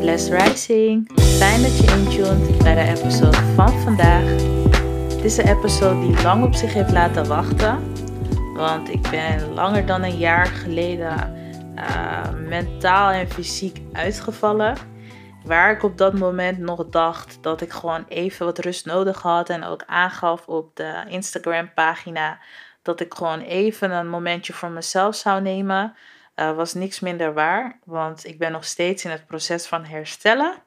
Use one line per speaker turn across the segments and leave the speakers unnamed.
Bless Rising. Fijn dat je intuned bij de episode van vandaag. Dit is een episode die lang op zich heeft laten wachten. Want ik ben langer dan een jaar geleden uh, mentaal en fysiek uitgevallen. Waar ik op dat moment nog dacht dat ik gewoon even wat rust nodig had. En ook aangaf op de Instagram pagina dat ik gewoon even een momentje voor mezelf zou nemen uh, was niks minder waar. Want ik ben nog steeds in het proces van herstellen.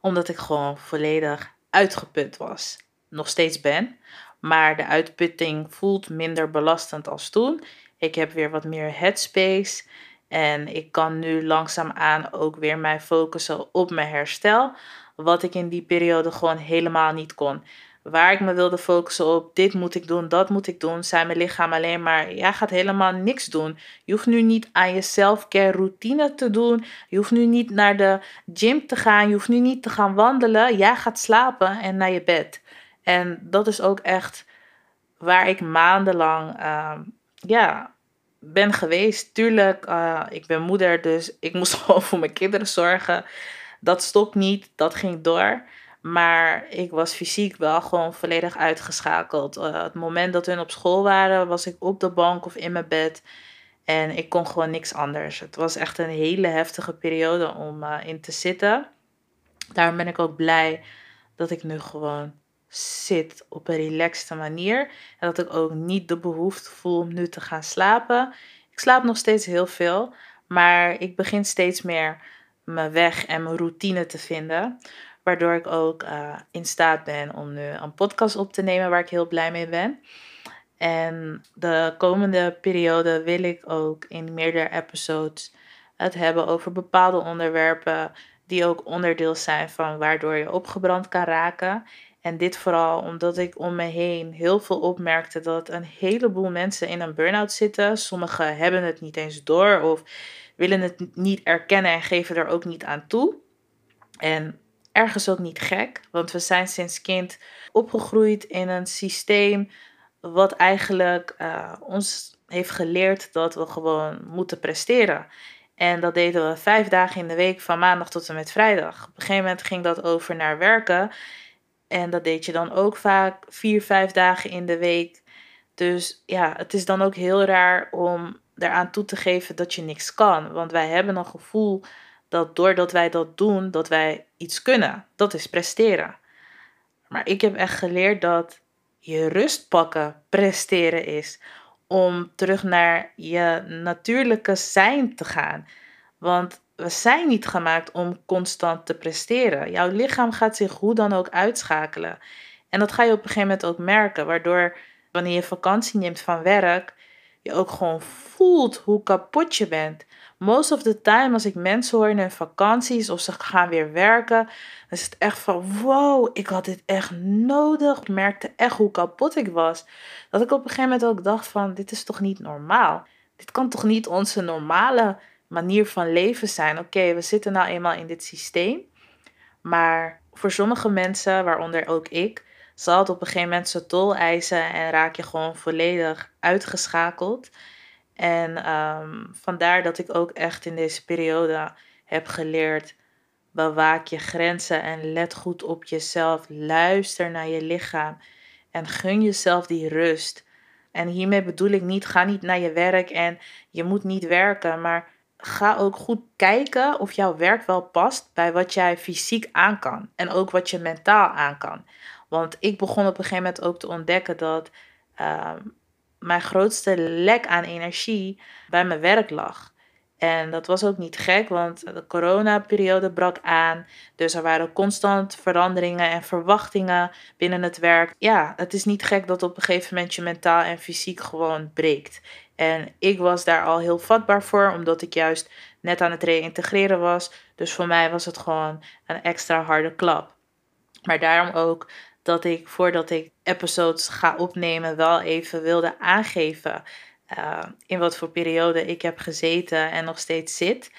Omdat ik gewoon volledig uitgeput was. Nog steeds ben. Maar de uitputting voelt minder belastend als toen. Ik heb weer wat meer headspace. En ik kan nu langzaamaan ook weer mij focussen op mijn herstel. Wat ik in die periode gewoon helemaal niet kon waar ik me wilde focussen op, dit moet ik doen, dat moet ik doen, zei mijn lichaam alleen maar, jij gaat helemaal niks doen. Je hoeft nu niet aan je self-care routine te doen. Je hoeft nu niet naar de gym te gaan. Je hoeft nu niet te gaan wandelen. Jij gaat slapen en naar je bed. En dat is ook echt waar ik maandenlang, uh, ja, ben geweest. Tuurlijk, uh, ik ben moeder, dus ik moest gewoon voor mijn kinderen zorgen. Dat stopt niet, dat ging door. Maar ik was fysiek wel gewoon volledig uitgeschakeld. Uh, het moment dat hun op school waren, was ik op de bank of in mijn bed. En ik kon gewoon niks anders. Het was echt een hele heftige periode om uh, in te zitten. Daarom ben ik ook blij dat ik nu gewoon zit op een relaxte manier. En dat ik ook niet de behoefte voel om nu te gaan slapen. Ik slaap nog steeds heel veel. Maar ik begin steeds meer mijn weg en mijn routine te vinden. Waardoor ik ook uh, in staat ben om nu een podcast op te nemen waar ik heel blij mee ben. En de komende periode wil ik ook in meerdere episodes het hebben over bepaalde onderwerpen die ook onderdeel zijn van waardoor je opgebrand kan raken. En dit vooral omdat ik om me heen heel veel opmerkte dat een heleboel mensen in een burn-out zitten. Sommigen hebben het niet eens door of willen het niet erkennen en geven er ook niet aan toe. En ergens ook niet gek, want we zijn sinds kind opgegroeid in een systeem wat eigenlijk uh, ons heeft geleerd dat we gewoon moeten presteren. En dat deden we vijf dagen in de week, van maandag tot en met vrijdag. Op een gegeven moment ging dat over naar werken. En dat deed je dan ook vaak vier, vijf dagen in de week. Dus ja, het is dan ook heel raar om eraan toe te geven dat je niks kan. Want wij hebben een gevoel dat doordat wij dat doen, dat wij iets kunnen. Dat is presteren. Maar ik heb echt geleerd dat je rust pakken presteren is. Om terug naar je natuurlijke zijn te gaan. Want we zijn niet gemaakt om constant te presteren. Jouw lichaam gaat zich hoe dan ook uitschakelen. En dat ga je op een gegeven moment ook merken. Waardoor wanneer je vakantie neemt van werk, je ook gewoon voelt hoe kapot je bent most of the time als ik mensen hoor in hun vakanties of ze gaan weer werken, dan is het echt van wow, ik had dit echt nodig. Ik merkte echt hoe kapot ik was. Dat ik op een gegeven moment ook dacht van dit is toch niet normaal. Dit kan toch niet onze normale manier van leven zijn. Oké, we zitten nou eenmaal in dit systeem. Maar voor sommige mensen, waaronder ook ik, zal het op een gegeven moment zijn tol eisen en raak je gewoon volledig uitgeschakeld. En um, vandaar dat ik ook echt in deze periode heb geleerd: bewaak je grenzen en let goed op jezelf. Luister naar je lichaam en gun jezelf die rust. En hiermee bedoel ik niet: ga niet naar je werk en je moet niet werken, maar ga ook goed kijken of jouw werk wel past bij wat jij fysiek aan kan en ook wat je mentaal aan kan. Want ik begon op een gegeven moment ook te ontdekken dat um, mijn grootste lek aan energie bij mijn werk lag. En dat was ook niet gek, want de coronaperiode brak aan. Dus er waren constant veranderingen en verwachtingen binnen het werk. Ja, het is niet gek dat op een gegeven moment je mentaal en fysiek gewoon breekt. En ik was daar al heel vatbaar voor, omdat ik juist net aan het reïntegreren was. Dus voor mij was het gewoon een extra harde klap. Maar daarom ook dat ik voordat ik episodes ga opnemen wel even wilde aangeven uh, in wat voor periode ik heb gezeten en nog steeds zit.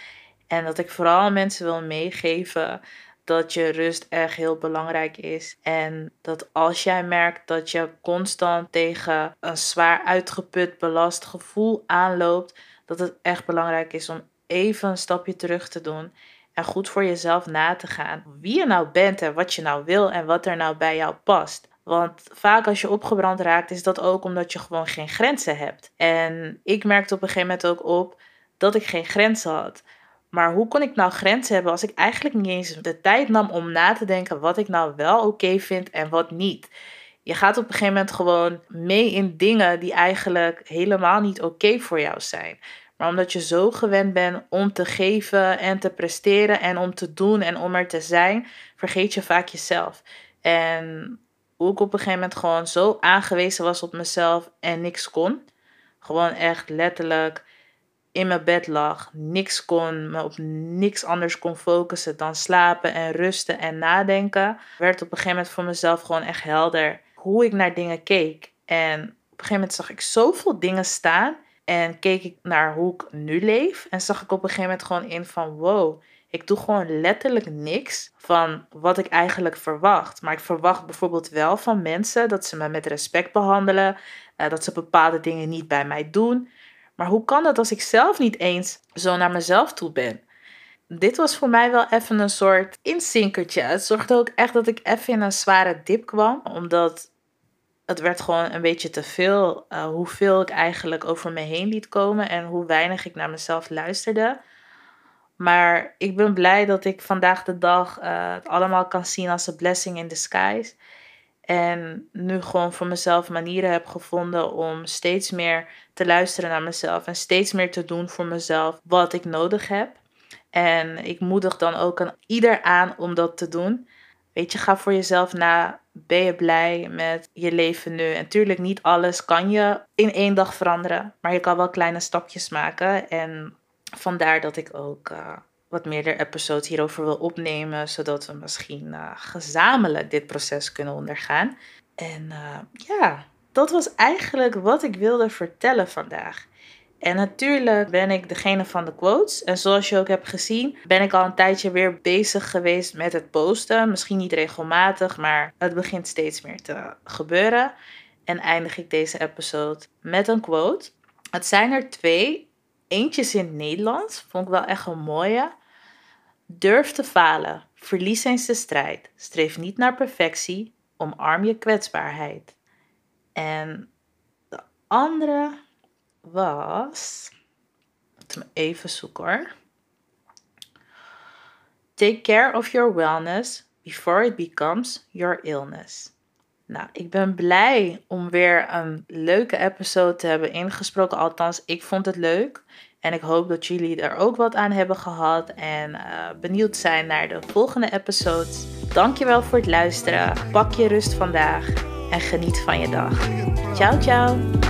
En dat ik vooral mensen wil meegeven dat je rust echt heel belangrijk is. En dat als jij merkt dat je constant tegen een zwaar uitgeput, belast gevoel aanloopt, dat het echt belangrijk is om even een stapje terug te doen En goed voor jezelf na te gaan wie je nou bent en wat je nou wil en wat er nou bij jou past. Want vaak als je opgebrand raakt, is dat ook omdat je gewoon geen grenzen hebt. En ik merkte op een gegeven moment ook op dat ik geen grenzen had. Maar hoe kon ik nou grenzen hebben als ik eigenlijk niet eens de tijd nam om na te denken wat ik nou wel oké vind en wat niet? Je gaat op een gegeven moment gewoon mee in dingen die eigenlijk helemaal niet oké voor jou zijn. Maar omdat je zo gewend bent om te geven en te presteren en om te doen en om er te zijn, vergeet je vaak jezelf. En hoe ik op een gegeven moment gewoon zo aangewezen was op mezelf en niks kon. Gewoon echt letterlijk in mijn bed lag, niks kon, me op niks anders kon focussen dan slapen en rusten en nadenken, werd op een gegeven moment voor mezelf gewoon echt helder hoe ik naar dingen keek. En op een gegeven moment zag ik zoveel dingen staan en keek ik naar hoe ik nu leef en zag ik op een gegeven moment gewoon in van wow, ik doe gewoon letterlijk niks van wat ik eigenlijk verwacht. Maar ik verwacht bijvoorbeeld wel van mensen dat ze me met respect behandelen, uh, dat ze bepaalde dingen niet bij mij doen. Maar hoe kan dat als ik zelf niet eens zo naar mezelf toe ben? Dit was voor mij wel even een soort inzinkertje. Het zorgde ook echt dat ik even in een zware dip kwam, omdat het werd gewoon een beetje te veel uh, hoeveel ik eigenlijk over me heen liet komen en hoe weinig ik naar mezelf luisterde. Maar ik ben blij dat ik vandaag de dag uh, het allemaal kan zien als een blessing in disguise. En nu gewoon voor mezelf manieren heb gevonden om steeds meer te luisteren naar mezelf en steeds meer te doen voor mezelf wat ik nodig heb. En ik moedig dan ook aan ieder aan om dat te doen. Weet je, ga voor jezelf na. Ben je blij met je leven nu? En tuurlijk, niet alles kan je in één dag veranderen. Maar je kan wel kleine stapjes maken. En vandaar dat ik ook uh, wat meerdere episodes hierover wil opnemen. Zodat we misschien uh, gezamenlijk dit proces kunnen ondergaan. En uh, ja, dat was eigenlijk wat ik wilde vertellen vandaag. En natuurlijk ben ik degene van de quotes. En zoals je ook hebt gezien, ben ik al een tijdje weer bezig geweest met het posten. Misschien niet regelmatig, maar het begint steeds meer te gebeuren. En eindig ik deze episode met een quote. Het zijn er twee. Eentje in het Nederlands. Vond ik wel echt een mooie. Durf te falen. Verlies eens de strijd. Streef niet naar perfectie. Omarm je kwetsbaarheid. En de andere was. Even zoeken hoor. Take care of your wellness before it becomes your illness. Nou, ik ben blij om weer een leuke episode te hebben ingesproken. Althans, ik vond het leuk. En ik hoop dat jullie er ook wat aan hebben gehad en uh, benieuwd zijn naar de volgende episodes. Dankjewel voor het luisteren. Pak je rust vandaag en geniet van je dag. Ciao, ciao.